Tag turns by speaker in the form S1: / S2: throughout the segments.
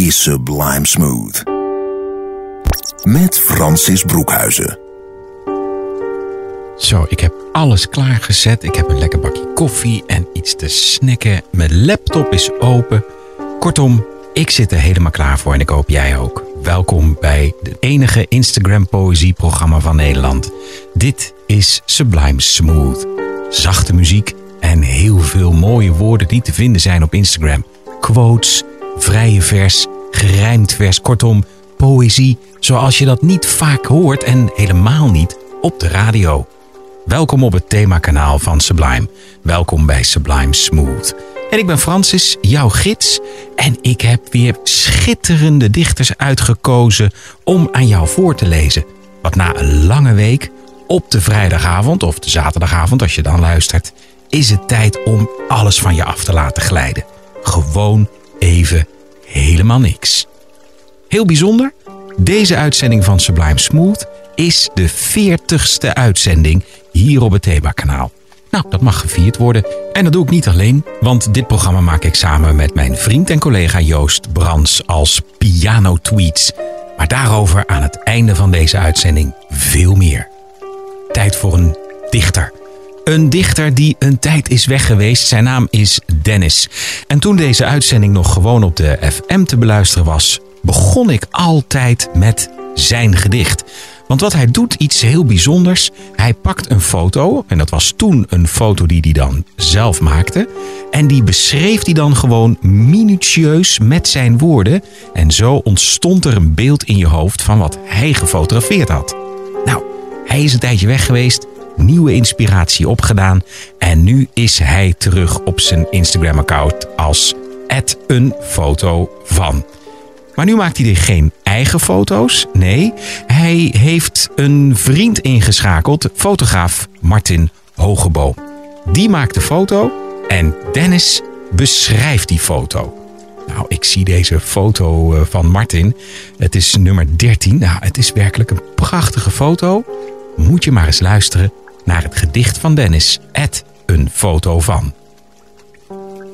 S1: is Sublime Smooth. Met Francis Broekhuizen.
S2: Zo, ik heb alles klaargezet. Ik heb een lekker bakje koffie en iets te snacken. Mijn laptop is open. Kortom, ik zit er helemaal klaar voor en ik hoop jij ook. Welkom bij het enige Instagram poëzieprogramma van Nederland. Dit is Sublime Smooth. Zachte muziek en heel veel mooie woorden die te vinden zijn op Instagram. Quotes, vrije vers, gerijmd vers, kortom, poëzie zoals je dat niet vaak hoort en helemaal niet op de radio. Welkom op het themakanaal van Sublime. Welkom bij Sublime Smooth. En ik ben Francis, jouw gids. En ik heb weer schitterende dichters uitgekozen om aan jou voor te lezen. Want na een lange week, op de vrijdagavond of de zaterdagavond als je dan luistert, is het tijd om alles van je af te laten glijden. Gewoon even helemaal niks. Heel bijzonder, deze uitzending van Sublime Smooth is de 40ste uitzending hier op het Thema-kanaal. Nou, dat mag gevierd worden. En dat doe ik niet alleen, want dit programma maak ik samen met mijn vriend en collega Joost Brans als Piano Tweets. Maar daarover aan het einde van deze uitzending veel meer. Tijd voor een dichter. Een dichter die een tijd is weg geweest. Zijn naam is Dennis. En toen deze uitzending nog gewoon op de FM te beluisteren was, begon ik altijd met zijn gedicht. Want wat hij doet, iets heel bijzonders. Hij pakt een foto, en dat was toen een foto die hij dan zelf maakte. En die beschreef hij dan gewoon minutieus met zijn woorden. En zo ontstond er een beeld in je hoofd van wat hij gefotografeerd had. Nou, hij is een tijdje weg geweest, nieuwe inspiratie opgedaan. En nu is hij terug op zijn Instagram-account als een foto van. Maar nu maakt hij er geen eigen foto's. Nee, hij heeft een vriend ingeschakeld, fotograaf Martin Hogeboom. Die maakt de foto en Dennis beschrijft die foto. Nou, ik zie deze foto eh, van Martin. Het is nummer 13. Nou, het is werkelijk een prachtige foto. Moet je maar eens luisteren naar het gedicht van Dennis. Een foto van.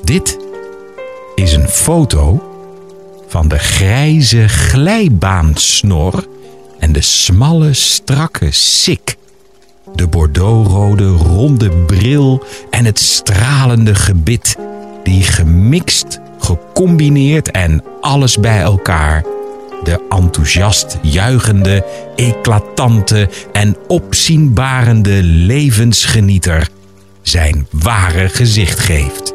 S2: Dit is een foto van de grijze glijbaansnor en de smalle strakke sik. De bordeauxrode ronde bril en het stralende gebit, die gemixt, gecombineerd en alles bij elkaar de enthousiast juichende, eclatante en opzienbarende levensgenieter zijn ware gezicht geeft.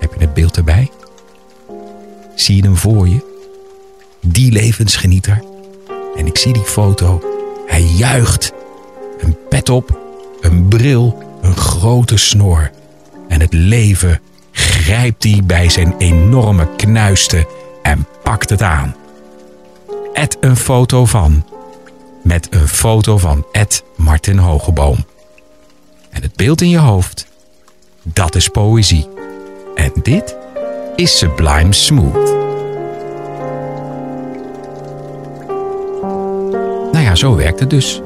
S2: Heb je het beeld erbij? Zie je hem voor je? Die levensgenieter. En ik zie die foto. Hij juicht. Een pet op, een bril, een grote snor. En het leven grijpt hij bij zijn enorme knuisten pakt het aan. Ed een foto van. Met een foto van Ed Martin Hogeboom. En het beeld in je hoofd, dat is poëzie. En dit is Sublime Smooth. Nou ja, zo werkt het dus.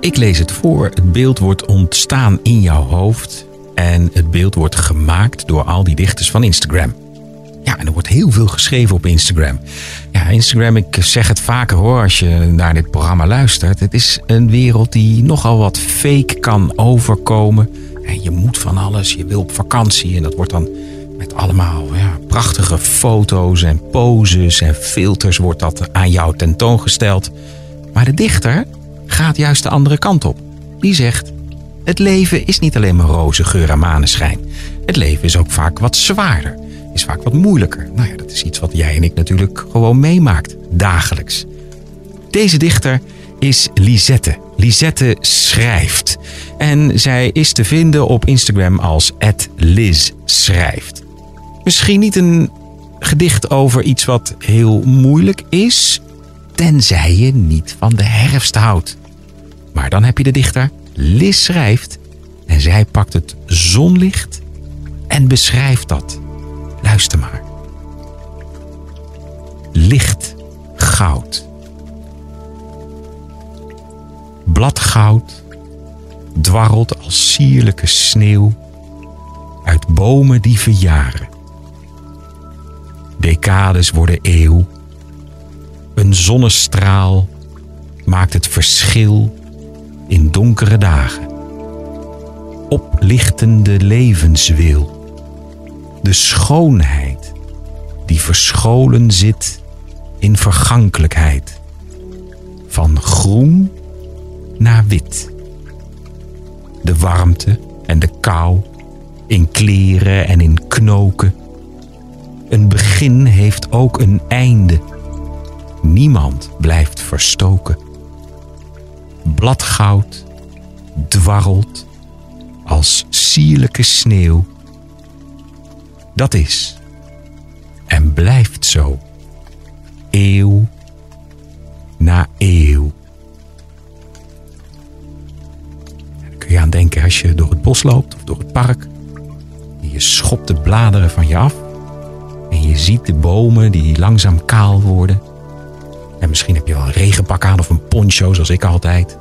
S2: Ik lees het voor, het beeld wordt ontstaan in jouw hoofd en het beeld wordt gemaakt door al die dichters van Instagram. Ja, en er wordt heel veel geschreven op Instagram. Ja, Instagram, ik zeg het vaker hoor als je naar dit programma luistert. Het is een wereld die nogal wat fake kan overkomen. En je moet van alles, je wil op vakantie en dat wordt dan met allemaal ja, prachtige foto's en poses en filters wordt dat aan jou tentoongesteld. Maar de dichter gaat juist de andere kant op. Die zegt: Het leven is niet alleen maar roze geur en maneschijn. Het leven is ook vaak wat zwaarder, vaak wat moeilijker. Nou ja, dat is iets wat jij en ik natuurlijk gewoon meemaakt, dagelijks. Deze dichter is Lisette. Lisette schrijft. En zij is te vinden op Instagram als @lizschrijft. Misschien niet een gedicht over iets wat heel moeilijk is, tenzij je niet van de herfst houdt. Maar dan heb je de dichter Lis schrijft en zij pakt het zonlicht en beschrijft dat. Luister maar. Licht goud. Bladgoud dwarrelt als sierlijke sneeuw uit bomen die verjaren. Decades worden eeuw. Een zonnestraal maakt het verschil in donkere dagen. Oplichtende levenswil. De schoonheid die verscholen zit in vergankelijkheid. Van groen naar wit. De warmte en de kou in kleren en in knoken. Een begin heeft ook een einde. Niemand blijft verstoken. Bladgoud dwarrelt als sierlijke sneeuw. Dat is en blijft zo, eeuw na eeuw. Kun je aan denken als je door het bos loopt of door het park. Je schopt de bladeren van je af en je ziet de bomen die langzaam kaal worden. En misschien heb je wel een regenpak aan of een poncho zoals ik altijd.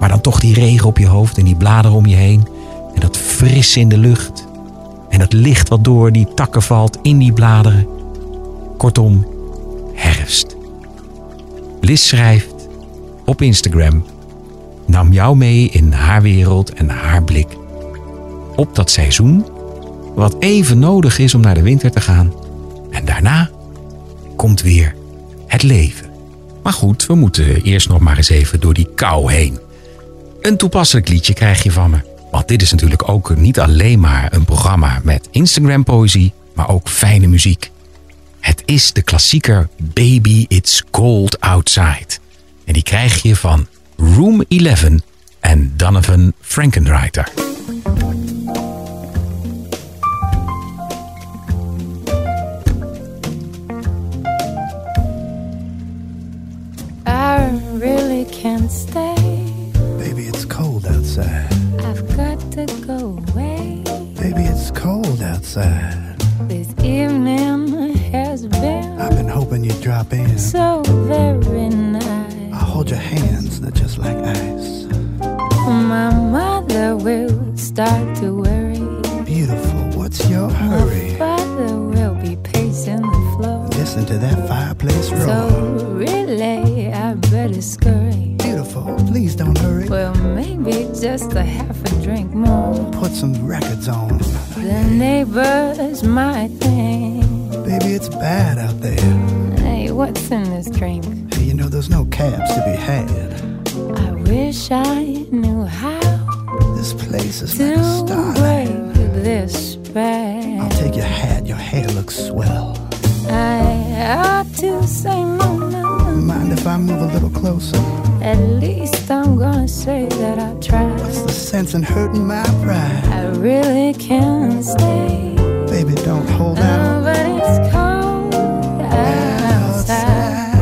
S2: Maar dan toch die regen op je hoofd en die bladeren om je heen. En dat fris in de lucht. En dat licht wat door die takken valt in die bladeren. Kortom, herfst. Liz schrijft op Instagram. Nam jou mee in haar wereld en haar blik. Op dat seizoen wat even nodig is om naar de winter te gaan. En daarna komt weer het leven. Maar goed, we moeten eerst nog maar eens even door die kou heen. Een toepasselijk liedje krijg je van me. Want dit is natuurlijk ook niet alleen maar een programma met Instagram-poëzie, maar ook fijne muziek. Het is de klassieker Baby It's Cold Outside. En die krijg je van Room 11 en Donovan Frankenreiter.
S3: I really can't stay.
S4: Baby, it's cold outside.
S3: I've got to go away.
S4: Baby, it's cold outside.
S3: This evening has been
S4: I've been hoping you'd drop in.
S3: so very nice.
S4: I'll hold your hands, they're just like ice.
S3: My mother will start to worry.
S4: Beautiful, what's your hurry?
S3: My father will be pacing the floor.
S4: Listen to that fireplace roar.
S3: So just a half a drink more.
S4: Put some records on.
S3: The neighbors might think,
S4: Baby, it's bad out there.
S3: hey, what's in this drink?
S4: Hey, you know there's no cabs to be had.
S3: I wish I knew how
S4: This place is like a starlight.
S3: break this
S4: I'll take your hat, your hair looks swell.
S3: I ought to say no, no,
S4: Mind if I move a little closer?
S3: At least I'm gonna say that I tried.
S4: What's the sense in hurting my pride?
S3: I really can't stay.
S4: Baby, don't hold
S3: Oh,
S4: out.
S3: but it's cold outside.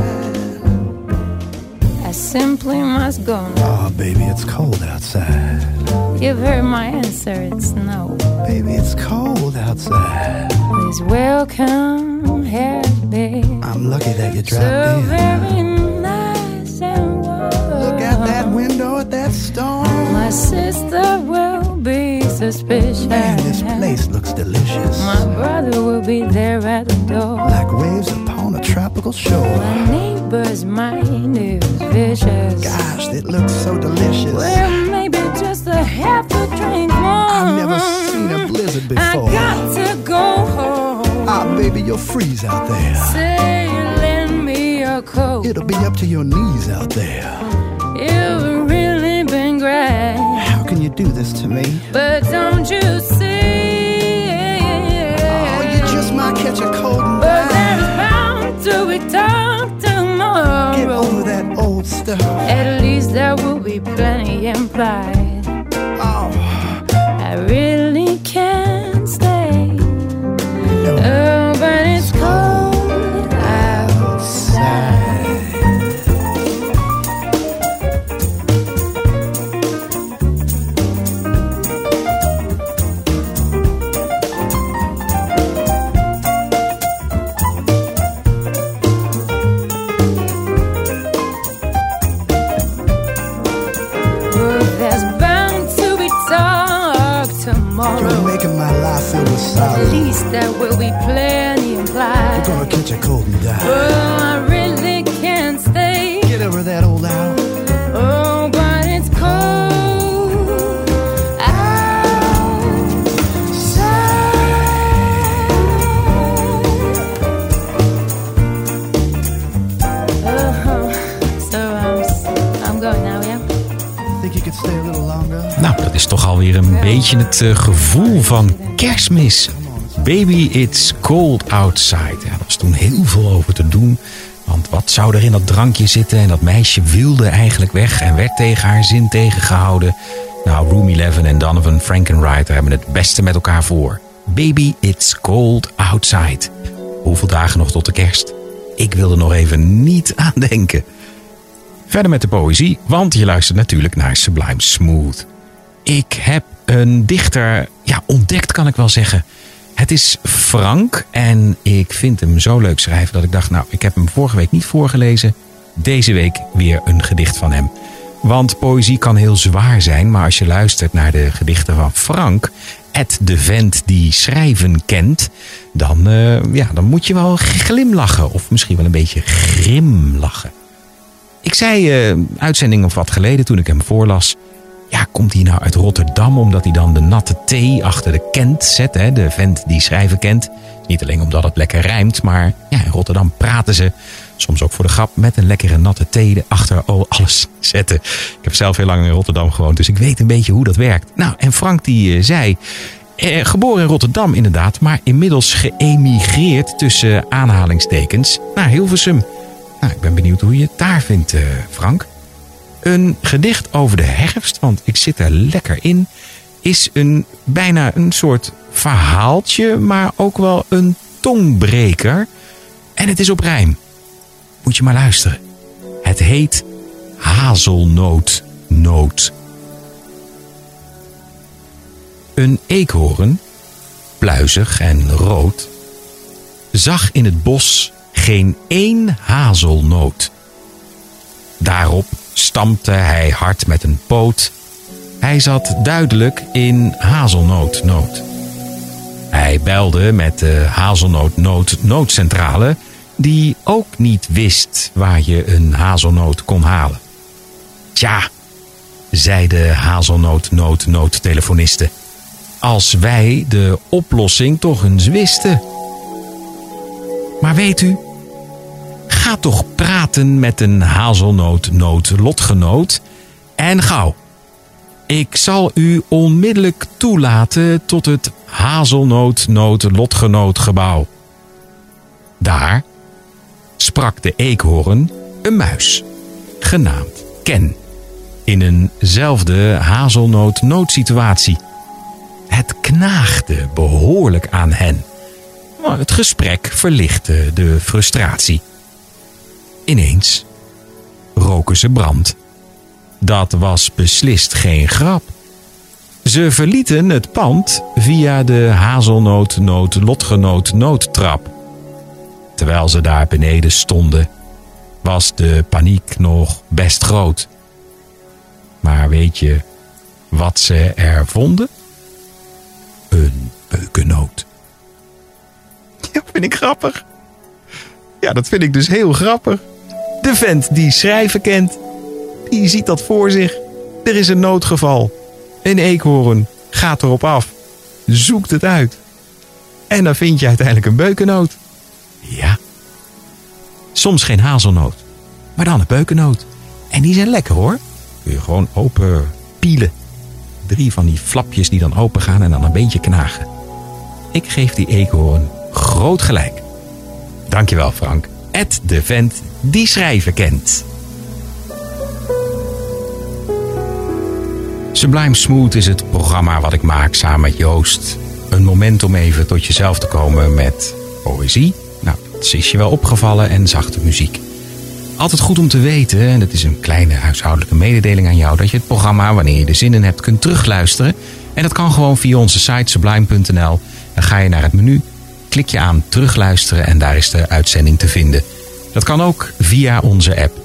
S3: I simply must go now.
S4: Oh, baby, it's cold outside.
S3: You've heard my answer, it's no.
S4: Baby, it's cold outside.
S3: Please welcome here, babe.
S4: I'm lucky that you
S3: So
S4: dropped in.
S3: very nice and
S4: that.
S3: My sister will be suspicious.
S4: Man, this place looks delicious.
S3: My brother will be there at the door.
S4: Like waves upon a tropical shore.
S3: My neighbor's mind is vicious.
S4: Gosh, it looks so delicious.
S3: Well, maybe just a half a drink more.
S4: I've never seen a blizzard before.
S3: I got to go home.
S4: Ah, baby, you'll freeze out there.
S3: Say, lend me your coat.
S4: It'll be up to your knees out there.
S3: You've great.
S4: How can you do this to me?
S3: But don't you see?
S4: Oh, you just might catch a cold and
S3: But there's bound to be talk tomorrow.
S4: Get over that old stuff.
S3: At least there will be plenty implied.
S2: Gevoel van kerstmis. Baby, it's cold outside. Ja, daar was toen heel veel over te doen. Want wat zou er in dat drankje zitten? En dat meisje wilde eigenlijk weg en werd tegen haar zin tegengehouden. Nou, Room 11 en Donovan Frankenreiter hebben het beste met elkaar voor. Baby, it's cold outside. Hoeveel dagen nog tot de kerst? Ik wil er nog even niet aan denken. Verder met de poëzie, want je luistert natuurlijk naar Sublime Smooth. Ik heb een dichter ja, ontdekt, kan ik wel zeggen. Het is Frank en ik vind hem zo leuk schrijven dat ik dacht, nou, ik heb hem vorige week niet voorgelezen. Deze week weer een gedicht van hem. Want poëzie kan heel zwaar zijn, maar als je luistert naar de gedichten van Frank, Ed de vent die schrijven kent, dan, eh, ja, dan moet je wel glimlachen of misschien wel een beetje grimlachen. Ik zei eh, uitzending of wat geleden toen ik hem voorlas. Ja, komt hij nou uit Rotterdam omdat hij dan de natte thee achter de Kent zet? Hè? De vent die schrijven kent. Niet alleen omdat het lekker rijmt, maar ja, in Rotterdam praten ze. Soms ook voor de grap met een lekkere natte thee achter alles zetten. Ik heb zelf heel lang in Rotterdam gewoond, dus ik weet een beetje hoe dat werkt. Nou, en Frank die eh, zei... Eh, geboren in Rotterdam inderdaad, maar inmiddels geëmigreerd tussen aanhalingstekens naar Hilversum. Nou, ik ben benieuwd hoe je het daar vindt, eh, Frank. Een gedicht over de herfst, want ik zit er lekker in, is een, bijna een soort verhaaltje, maar ook wel een tongbreker. En het is op rijm. Moet je maar luisteren. Het heet Hazelnootnoot. Een eekhoorn, pluizig en rood, zag in het bos geen één hazelnoot. Daarop stampte hij hard met een poot. Hij zat duidelijk in hazelnootnood. Hij belde met de hazelnootnood-noodcentrale, die ook niet wist waar je een hazelnoot kon halen. Tja, zei de hazelnoot-nood-noodtelefoniste, als wij de oplossing toch eens wisten. Maar weet u, ga toch praten met een hazelnoot-nood-lotgenoot en gauw. Ik zal u onmiddellijk toelaten tot het hazelnoot-nood-lotgenootgebouw. Daar sprak de eekhoorn een muis, genaamd Ken, in eenzelfde hazelnoot-noodsituatie. Het knaagde behoorlijk aan hen. Maar het gesprek verlichtte de frustratie. Ineens roken ze brand. Dat was beslist geen grap. Ze verlieten het pand via de hazelnoot-nood-lotgenoot-noodtrap. Terwijl ze daar beneden stonden, was de paniek nog best groot. Maar weet je wat ze er vonden? Een beukennoot. Ja, vind ik grappig. Ja, dat vind ik dus heel grappig. De vent die schrijven kent, die ziet dat voor zich. Er is een noodgeval. Een eekhoorn gaat erop af, zoekt het uit. En dan vind je uiteindelijk een beukennoot. Ja. Soms geen hazelnoot, maar dan een beukennoot. En die zijn lekker hoor. Kun je gewoon open pielen. Drie van die flapjes die dan open gaan en dan een beetje knagen. Ik geef die eekhoorn groot gelijk. Dankjewel Frank. Ed de vent die schrijven kent. Sublime Smooth is het programma wat ik maak samen met Joost. Een moment om even tot jezelf te komen met poëzie. Nou, dat is je wel opgevallen en zachte muziek. Altijd goed om te weten, en het is een kleine huishoudelijke mededeling aan jou, dat je het programma, wanneer je er zin in hebt, kunt terugluisteren. En dat kan gewoon via onze site sublime.nl. Dan ga je naar het menu, klik je aan terugluisteren en daar is de uitzending te vinden. Dat kan ook via onze app.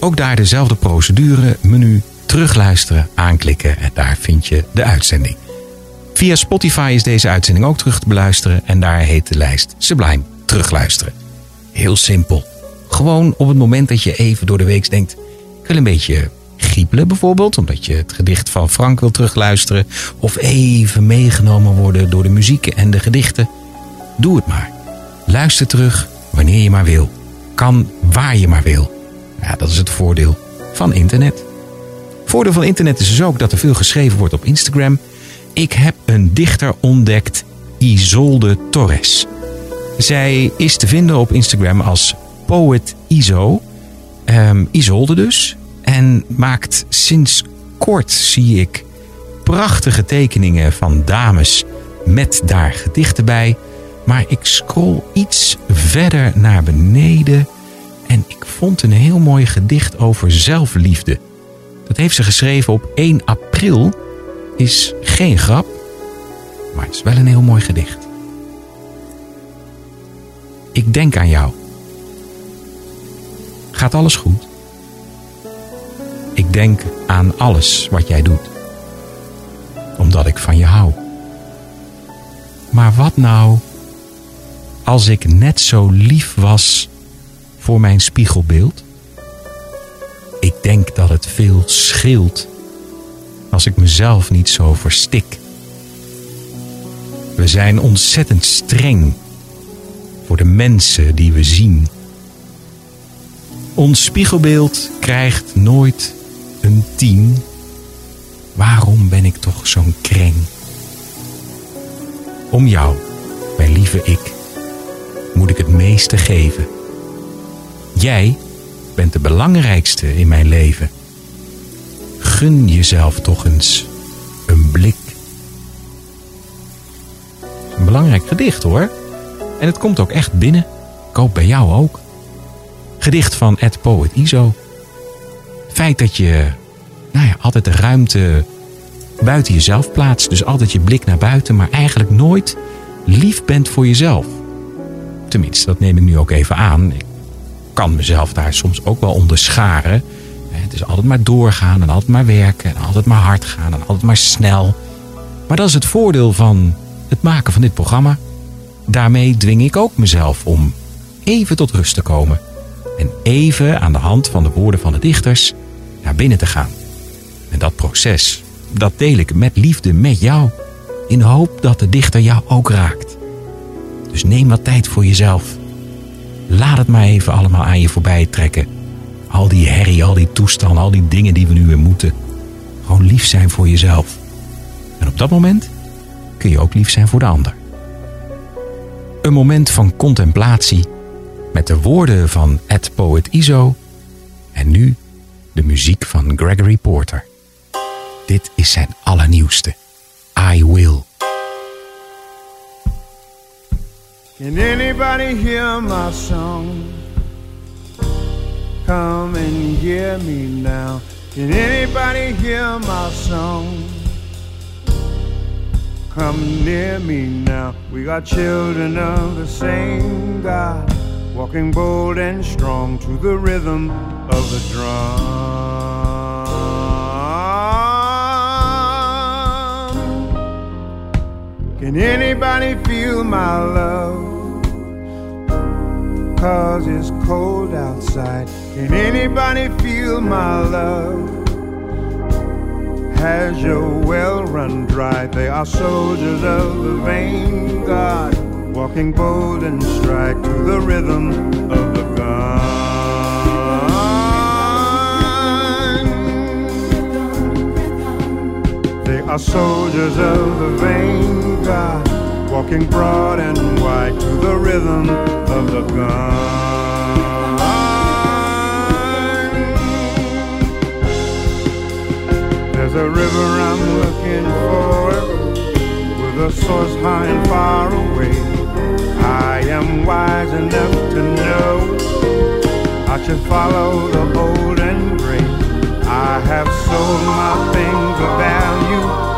S2: Ook daar dezelfde procedure, menu, terugluisteren, aanklikken en daar vind je de uitzending. Via Spotify is deze uitzending ook terug te beluisteren en daar heet de lijst Sublime Terugluisteren. Heel simpel. Gewoon op het moment dat je even door de week denkt, ik wil een beetje giepelen bijvoorbeeld, omdat je het gedicht van Frank wil terugluisteren, of even meegenomen worden door de muziek en de gedichten. Doe het maar. Luister terug wanneer je maar wil. Kan waar je maar wil. Ja, dat is het voordeel van internet. Voordeel van internet is dus ook dat er veel geschreven wordt op Instagram. Ik heb een dichter ontdekt, Isolde Torres. Zij is te vinden op Instagram als Poet Iso. Ehm, Isolde dus. En maakt sinds kort, zie ik, prachtige tekeningen van dames met daar gedichten bij. Maar ik scroll iets verder naar beneden en ik vond een heel mooi gedicht over zelfliefde. Dat heeft ze geschreven op 1 april. Is geen grap, maar het is wel een heel mooi gedicht. Ik denk aan jou. Gaat alles goed? Ik denk aan alles wat jij doet. Omdat ik van je hou. Maar wat nou als ik net zo lief was voor mijn spiegelbeeld? Ik denk dat het veel scheelt als ik mezelf niet zo verstik. We zijn ontzettend streng voor de mensen die we zien. Ons spiegelbeeld krijgt nooit een tien. Waarom ben ik toch zo'n kreng? Om jou, mijn lieve ik, moet ik het meeste geven. Jij bent de belangrijkste in mijn leven. Gun jezelf toch eens een blik. Een belangrijk gedicht hoor. En het komt ook echt binnen. Ik hoop bij jou ook. Gedicht van Ed Poet Iso. Feit dat je nou ja, altijd de ruimte buiten jezelf plaatst. Dus altijd je blik naar buiten, maar eigenlijk nooit lief bent voor jezelf. Tenminste, dat neem ik nu ook even aan. Ik kan mezelf daar soms ook wel onderscharen. Het is altijd maar doorgaan en altijd maar werken en altijd maar hard gaan en altijd maar snel. Maar dat is het voordeel van het maken van dit programma. Daarmee dwing ik ook mezelf om even tot rust te komen. En even aan de hand van de woorden van de dichters naar binnen te gaan. En dat proces, dat deel ik met liefde met jou. In de hoop dat de dichter jou ook raakt. Dus neem wat tijd voor jezelf. Laat het maar even allemaal aan je voorbij trekken. Al die herrie, al die toestanden, al die dingen die we nu weer moeten. Gewoon lief zijn voor jezelf. En op dat moment kun je ook lief zijn voor de ander. Een moment van contemplatie met de woorden van Ed Poet Iso en nu de muziek van Gregory Porter. Dit is zijn allernieuwste. I Will.
S5: Can anybody hear my song? Come and hear me now. Can anybody hear my song? Come near me now. We got children of the same God, walking bold and strong to the rhythm of the drum. Can anybody feel my love? Cause it's cold outside. Can anybody feel my love? Has your well run dry? They are soldiers of the vain God, walking bold and strike to the rhythm of the gun. They are soldiers of the vain Walking broad and wide to the rhythm of the gun. There's a river I'm looking for with a source high and far away. I am wise enough to know I should follow the old and great. I have sold my things of value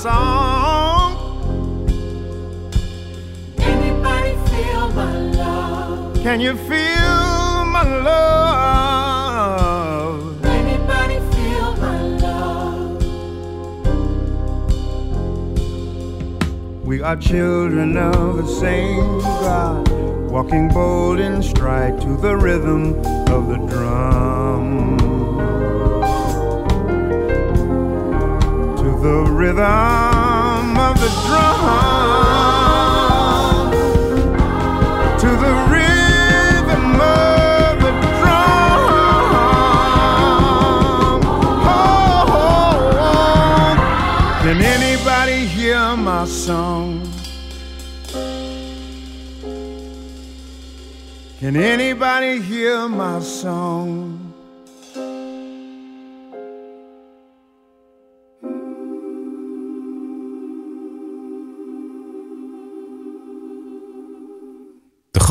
S6: song? Anybody feel my love?
S5: Can you feel my love?
S6: Anybody feel my love?
S5: We are children of the same God, walking bold in stride to the rhythm of the drum. The rhythm of the drum. To the rhythm of the oh. Can anybody hear my song? Can anybody hear my song?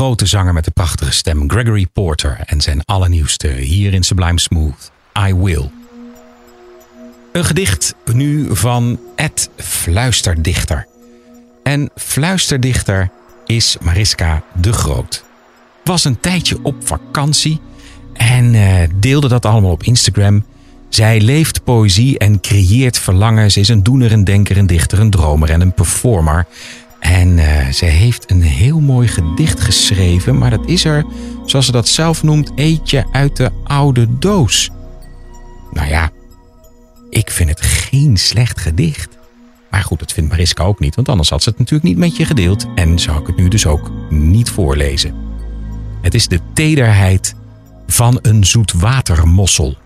S2: Grote zanger met de prachtige stem Gregory Porter en zijn allernieuwste hier in Sublime Smooth, I Will. Een gedicht nu van Ed Fluisterdichter. En Fluisterdichter is Mariska de Groot. Was een tijdje op vakantie en eh, deelde dat allemaal op Instagram. Zij leeft poëzie en creëert verlangen. Ze is een doener, een denker, een dichter, een dromer en een performer. En eh, ze heeft een heel mooi gedicht geschreven, maar dat is er, zoals ze dat zelf noemt, eetje uit de oude doos. Nou ja, ik vind het geen slecht gedicht. Maar goed, dat vindt Mariska ook niet, want anders had ze het natuurlijk niet met je gedeeld en zou ik het nu dus ook niet voorlezen. Het is de tederheid van een zoetwatermossel.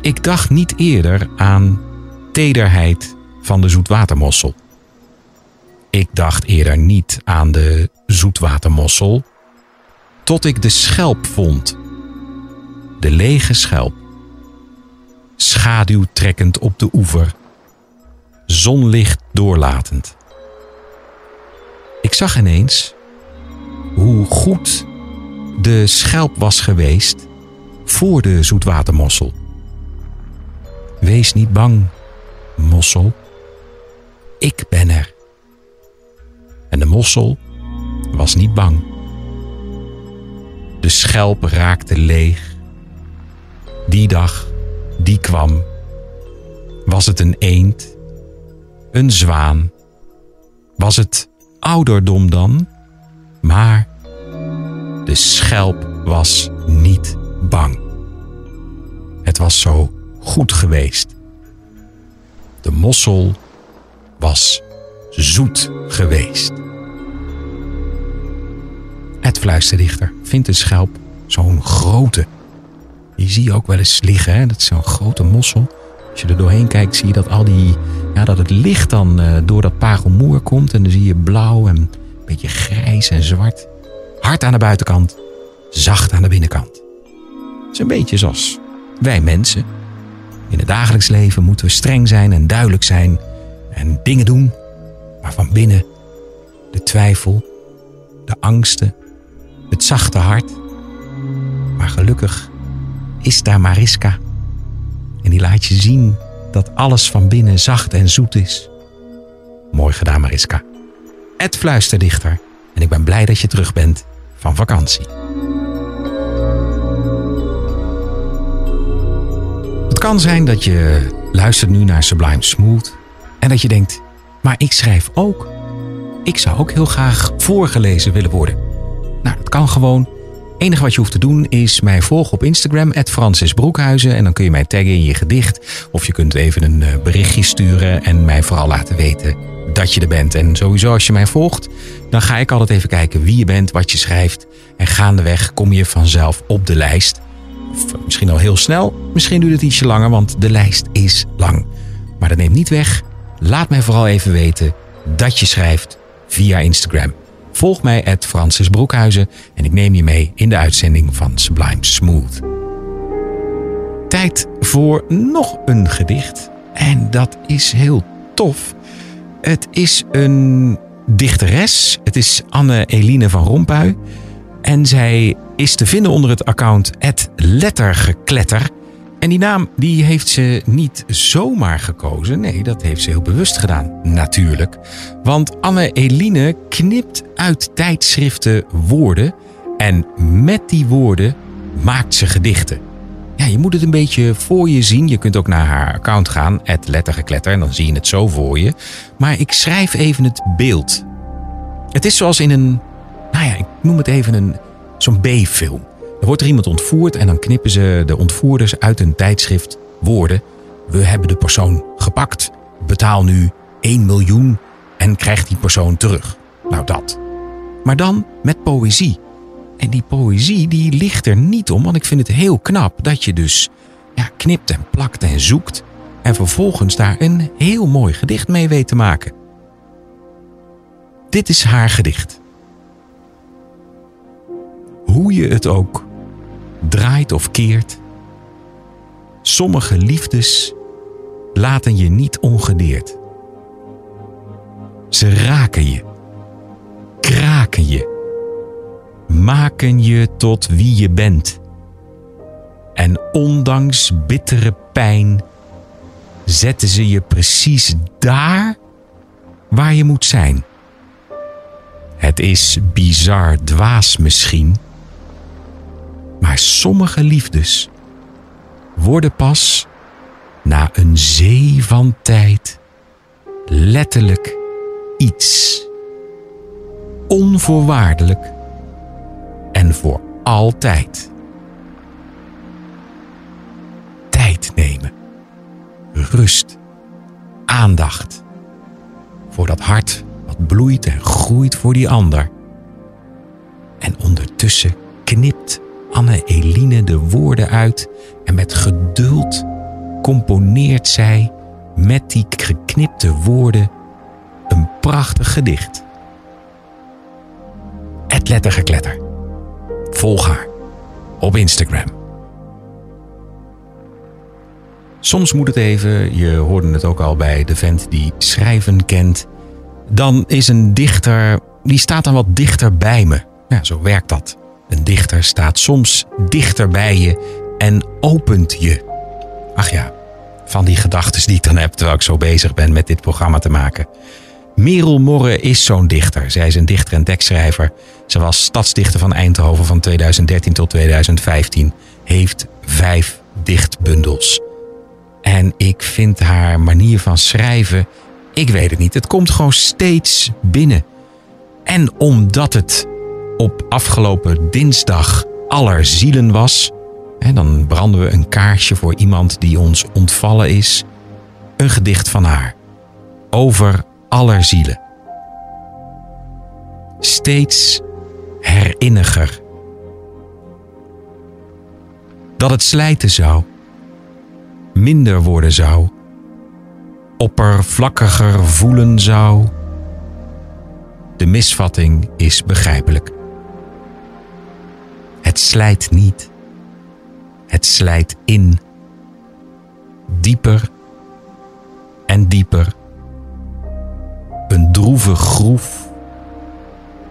S2: Ik dacht niet eerder aan tederheid van de zoetwatermossel. Ik dacht eerder niet aan de zoetwatermossel, tot ik de schelp vond. De lege schelp. Schaduw trekkend op de oever. Zonlicht doorlatend. Ik zag ineens hoe goed de schelp was geweest voor de zoetwatermossel. Wees niet bang, mossel. Ik ben er. En de mossel was niet bang. De schelp raakte leeg. Die dag, die kwam. Was het een eend? Een zwaan? Was het ouderdom dan? Maar de schelp was niet bang. Het was zo goed geweest. De mossel was zoet geweest. Het fluisterdichter vindt een schelp zo'n grote. Die zie je ook wel eens liggen, hè? dat is zo'n grote mossel. Als je er doorheen kijkt, zie je dat al die, ja, dat het licht dan eh, door dat parelmoer komt. En dan zie je blauw en een beetje grijs en zwart. Hard aan de buitenkant, zacht aan de binnenkant. Het is een beetje zoals wij mensen. In het dagelijks leven moeten we streng zijn en duidelijk zijn en dingen doen, maar van binnen de twijfel, de angsten, het zachte hart. Maar gelukkig is daar Mariska. En die laat je zien dat alles van binnen zacht en zoet is. Mooi gedaan, Mariska. Ed Fluisterdichter. En ik ben blij dat je terug bent van vakantie. Het kan zijn dat je luistert nu naar Sublime Smooth en dat je denkt, maar ik schrijf ook. Ik zou ook heel graag voorgelezen willen worden. Nou, dat kan gewoon. enige wat je hoeft te doen is mij volgen op Instagram, Francis Broekhuizen. En dan kun je mij taggen in je gedicht. Of je kunt even een eh, berichtje sturen en mij vooral laten weten dat je er bent. En sowieso als je mij volgt, dan ga ik altijd even kijken wie je bent, wat je schrijft. En gaandeweg kom je vanzelf op de lijst. Of misschien al heel snel, misschien duurt het ietsje langer, want de lijst is lang. Maar dat neemt niet weg. Laat mij vooral even weten dat je schrijft via Instagram. Volg mij at Francis Broekhuizen en ik neem je mee in de uitzending van Sublime Smooth. Tijd voor nog een gedicht. En dat is heel tof. Het is een dichteres. Het is Anne-Eline van Rompuy. En zij is te vinden onder het account lettergekletter. En die naam die heeft ze niet zomaar gekozen. Nee, dat heeft ze heel bewust gedaan, natuurlijk. Want Anne-Eline knipt uit tijdschriften woorden. En met die woorden maakt ze gedichten. Ja, je moet het een beetje voor je zien. Je kunt ook naar haar account gaan, het lettergekletter, en dan zie je het zo voor je. Maar ik schrijf even het beeld. Het is zoals in een, nou ja, ik noem het even een, zo'n B-film. Er wordt er iemand ontvoerd en dan knippen ze de ontvoerders uit een tijdschrift woorden. We hebben de persoon gepakt. Betaal nu 1 miljoen en krijg die persoon terug. Nou dat. Maar dan met poëzie. En die poëzie die ligt er niet om, want ik vind het heel knap dat je dus ja, knipt en plakt en zoekt. En vervolgens daar een heel mooi gedicht mee weet te maken. Dit is haar gedicht. Hoe je het ook draait of keert. Sommige liefdes laten je niet ongedeerd. Ze raken je, kraken je, maken je tot wie je bent. En ondanks bittere pijn zetten ze je precies daar waar je moet zijn. Het is bizar dwaas misschien maar sommige liefdes worden pas na een zee van tijd letterlijk iets. Onvoorwaardelijk en voor altijd. Tijd nemen. Rust. Aandacht. Voor dat hart wat bloeit en groeit voor die ander. En ondertussen knipt Anne-Eline de woorden uit en met geduld componeert zij met die geknipte woorden een prachtig gedicht. Het lettergekletter. Volg haar op Instagram. Soms moet het even, je hoorde het ook al bij de vent die schrijven kent. Dan is een dichter, die staat dan wat dichter bij me. Ja, zo werkt dat. Een dichter staat soms dichter bij je en opent je. Ach ja, van die gedachten die ik dan heb terwijl ik zo bezig ben met dit programma te maken. Merel Morre is zo'n dichter. Zij is een dichter en tekstschrijver. Ze was stadsdichter van Eindhoven van 2013 tot 2015. Heeft vijf dichtbundels. En ik vind haar manier van schrijven, ik weet het niet, het komt gewoon steeds binnen. En omdat het op afgelopen dinsdag aller zielen was, en dan branden we een kaarsje voor iemand die ons ontvallen is, een gedicht van haar over aller zielen. Steeds herinniger. Dat het slijten zou, minder worden zou, oppervlakkiger voelen zou. De misvatting is begrijpelijk. Slijt niet. Het slijt in. Dieper en dieper. Een droeve groef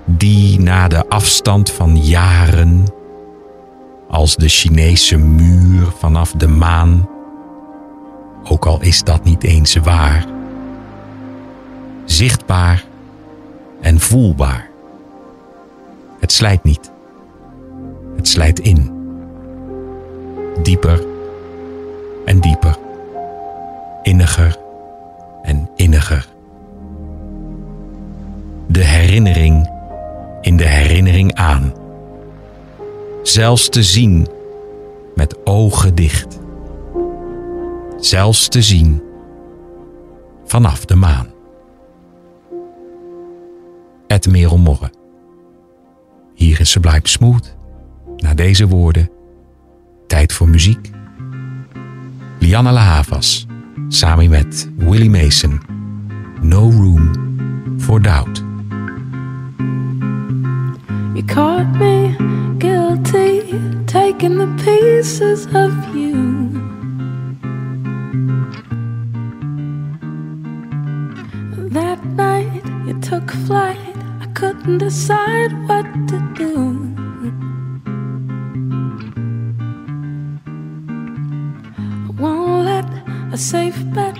S2: die na de afstand van jaren als de Chinese muur vanaf de maan, ook al is dat niet eens waar, zichtbaar en voelbaar. Het slijt niet. Het slijt in. Dieper en dieper. Inniger en inniger. De herinnering in de herinnering aan. zelfs te zien met ogen dicht. Zelfs te zien vanaf de maan. Ed Merel Morre. Hier is Sublime Smooth. Na deze woorden, tijd voor muziek. Lianne La Havas, samen met Willie Mason. No Room for Doubt.
S7: You caught me guilty, taking the pieces of you. That night you took flight, I couldn't decide what to do. Safe bet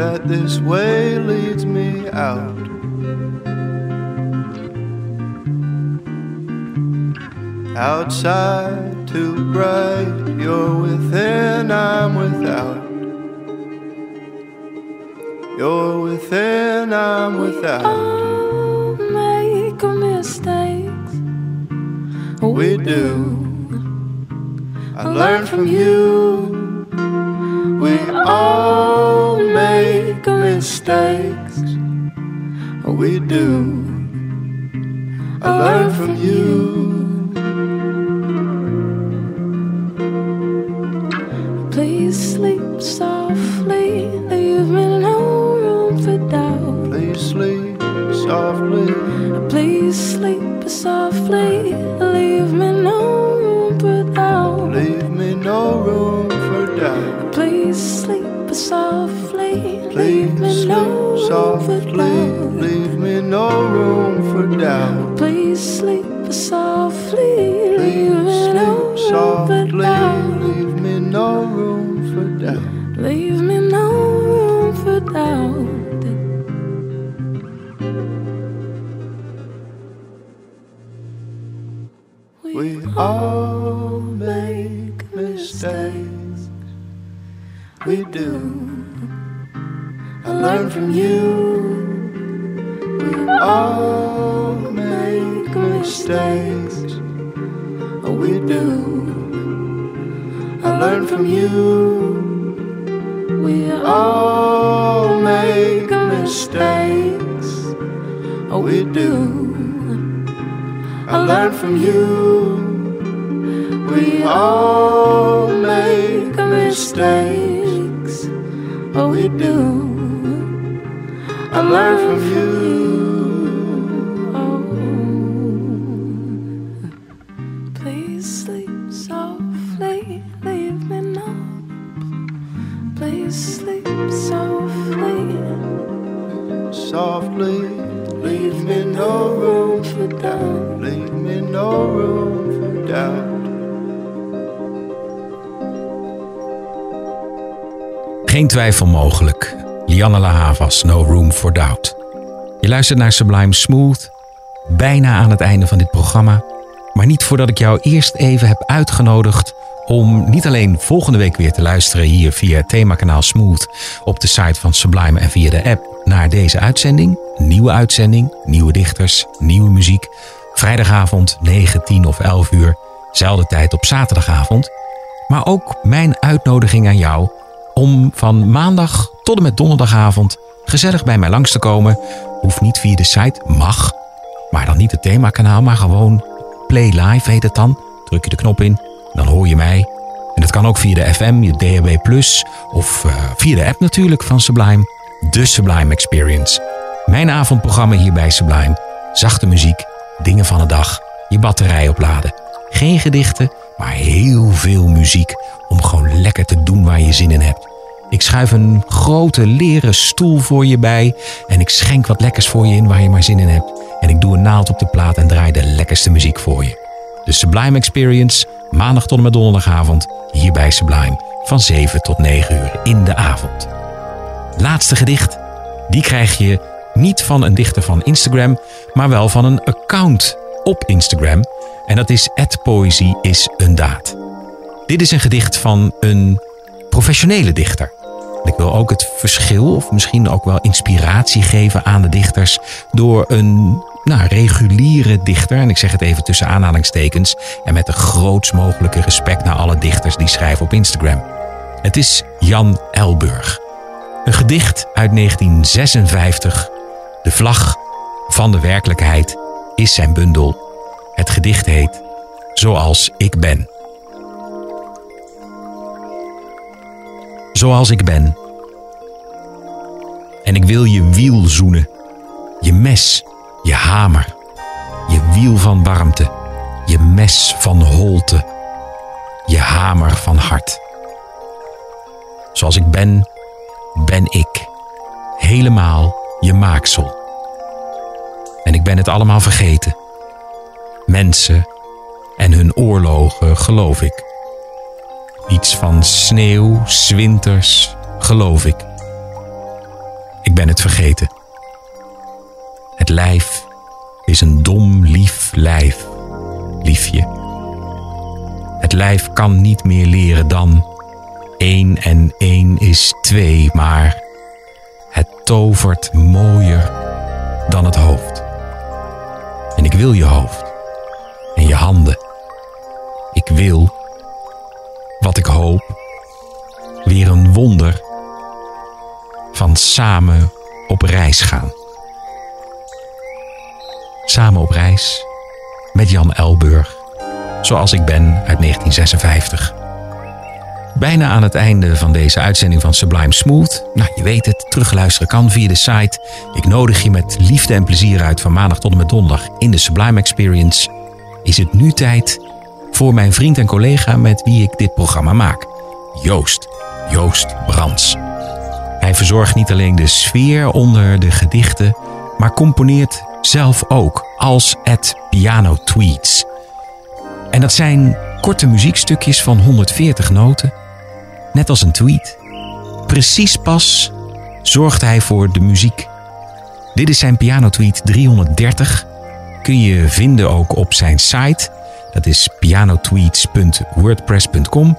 S7: that this way leads me out. Outside too bright, you're within, I'm without. You're within, I'm without. All make mistakes, we do. I learn from you. We all make mistakes, we do. I learn from you. Please sleep softly, leave me no room for doubt. Please sleep softly. Please sleep softly, doubt. Leave me no room for doubt. Please sleep softly, from you. We all make mistakes. Oh, we do. I learn from you. We all make mistakes. Oh, we do. I learn from you.
S2: Twijfel mogelijk. Lianne La Havas, No Room for Doubt. Je luistert naar Sublime Smooth. Bijna aan het einde van dit programma. Maar niet voordat ik jou eerst even heb uitgenodigd om niet alleen volgende week weer te luisteren hier via het themakanaal Smooth op de site van Sublime en via de app naar deze uitzending. Nieuwe uitzending, nieuwe dichters, nieuwe muziek. Vrijdagavond 9, 10 of 11 uur. Zelfde tijd op zaterdagavond. Maar ook mijn uitnodiging aan jou om van maandag tot en met donderdagavond gezellig bij mij langs te komen. Hoeft niet via de site, mag. Maar dan niet het themakanaal, maar gewoon Play Live heet het dan. Druk je de knop in, dan hoor je mij. En dat kan ook via de FM, je DHB of eh, via de app natuurlijk van Sublime. de Sublime Experience. Mijn avondprogramma hier bij Sublime. Zachte muziek, dingen van de dag, je batterij opladen. Geen gedichten, maar heel veel muziek om gewoon lekker te doen waar je zin in hebt. Ik schuif een grote leren stoel voor je bij en ik schenk wat lekkers voor je in waar je maar zin in hebt. En ik doe een naald op de plaat en draai de lekkerste muziek voor je. De Sublime Experience, maandag tot en met donderdagavond, hier bij Sublime, van 7 tot 9 uur in de avond. Laatste gedicht, die krijg je niet van een dichter van Instagram, maar wel van een account op Instagram. En dat is poëzie is een daad. Dit is een gedicht van een professionele dichter. Ik wil ook het verschil, of misschien ook wel inspiratie geven aan de dichters door een nou, reguliere dichter, en ik zeg het even tussen aanhalingstekens, en met de grootst mogelijke respect naar alle dichters die schrijven op Instagram. Het is Jan Elburg. Een gedicht uit 1956. De vlag van de werkelijkheid is zijn bundel. Het gedicht heet Zoals ik ben. Zoals ik ben. En ik wil je wiel zoenen, je mes, je hamer, je wiel van warmte, je mes van holte, je hamer van hart. Zoals ik ben, ben ik, helemaal je maaksel. En ik ben het allemaal vergeten. Mensen en hun oorlogen geloof ik. Iets van sneeuw, zwinters, geloof ik. Ik ben het vergeten. Het lijf is een dom, lief lijf, liefje. Het lijf kan niet meer leren dan één en één is twee, maar het tovert mooier dan het hoofd. En ik wil je hoofd en je handen. Ik wil, wat ik hoop, weer een wonder van samen op reis gaan. Samen op reis met Jan Elburg, zoals ik ben uit 1956. Bijna aan het einde van deze uitzending van Sublime Smooth. Nou, je weet het, terugluisteren kan via de site. Ik nodig je met liefde en plezier uit van maandag tot en met donderdag in de Sublime Experience. Is het nu tijd voor mijn vriend en collega met wie ik dit programma maak. Joost, Joost Brands. Hij verzorgt niet alleen de sfeer onder de gedichten, maar componeert zelf ook als het piano tweets. En dat zijn korte muziekstukjes van 140 noten, net als een tweet. Precies pas zorgt hij voor de muziek. Dit is zijn piano tweet 330. Kun je vinden ook op zijn site. Dat is pianotweets.wordpress.com.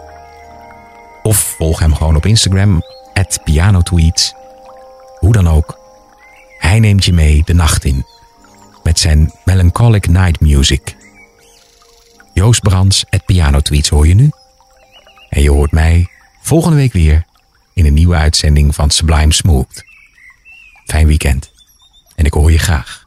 S2: Of volg hem gewoon op Instagram, pianotweets. Hoe dan ook, hij neemt je mee de nacht in met zijn melancholic night music. Joost Brands, pianotweets hoor je nu. En je hoort mij volgende week weer in een nieuwe uitzending van Sublime Smooth. Fijn weekend en ik hoor je graag.